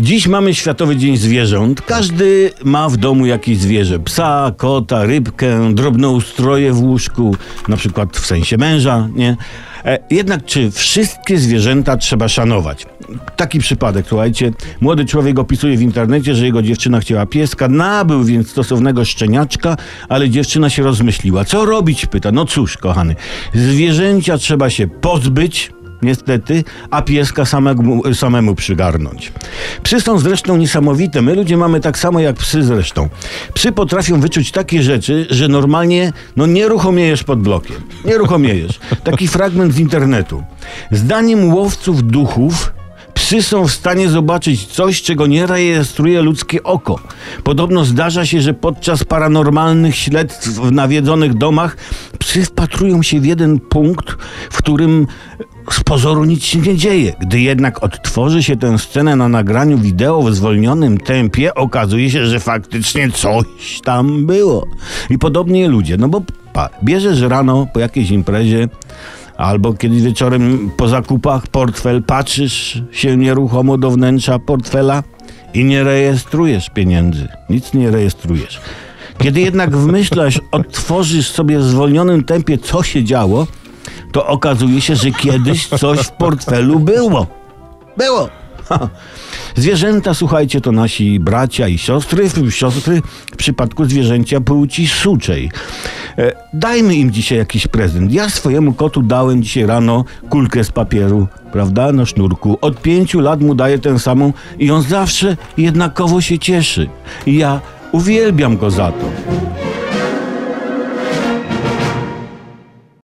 Dziś mamy Światowy Dzień Zwierząt. Każdy ma w domu jakieś zwierzę. Psa, kota, rybkę, drobnoustroje w łóżku, na przykład w sensie męża, nie? E, jednak czy wszystkie zwierzęta trzeba szanować? Taki przypadek, słuchajcie. Młody człowiek opisuje w internecie, że jego dziewczyna chciała pieska, nabył więc stosownego szczeniaczka, ale dziewczyna się rozmyśliła. Co robić? Pyta. No cóż, kochany, zwierzęcia trzeba się pozbyć, niestety, a pieska samemu, samemu przygarnąć. Psy są zresztą niesamowite. My ludzie mamy tak samo jak psy zresztą. Psy potrafią wyczuć takie rzeczy, że normalnie no nie ruchomiejesz pod blokiem. Nie ruchomiejesz. Taki fragment z internetu. Zdaniem łowców duchów Psy są w stanie zobaczyć coś, czego nie rejestruje ludzkie oko. Podobno zdarza się, że podczas paranormalnych śledztw w nawiedzonych domach psy wpatrują się w jeden punkt, w którym z pozoru nic się nie dzieje. Gdy jednak odtworzy się tę scenę na nagraniu wideo w zwolnionym tempie, okazuje się, że faktycznie coś tam było. I podobnie ludzie, no bo pa, bierzesz rano po jakiejś imprezie, Albo kiedy wieczorem po zakupach portfel patrzysz się nieruchomo do wnętrza portfela i nie rejestrujesz pieniędzy. Nic nie rejestrujesz. Kiedy jednak wmyślasz, odtworzysz sobie w zwolnionym tempie, co się działo, to okazuje się, że kiedyś coś w portfelu było. Było. Zwierzęta, słuchajcie, to nasi bracia i siostry, siostry w przypadku zwierzęcia płci suczej. E, dajmy im dzisiaj jakiś prezent. Ja swojemu kotu dałem dzisiaj rano kulkę z papieru, prawda, na sznurku. Od pięciu lat mu daję tę samą i on zawsze jednakowo się cieszy. I ja uwielbiam go za to.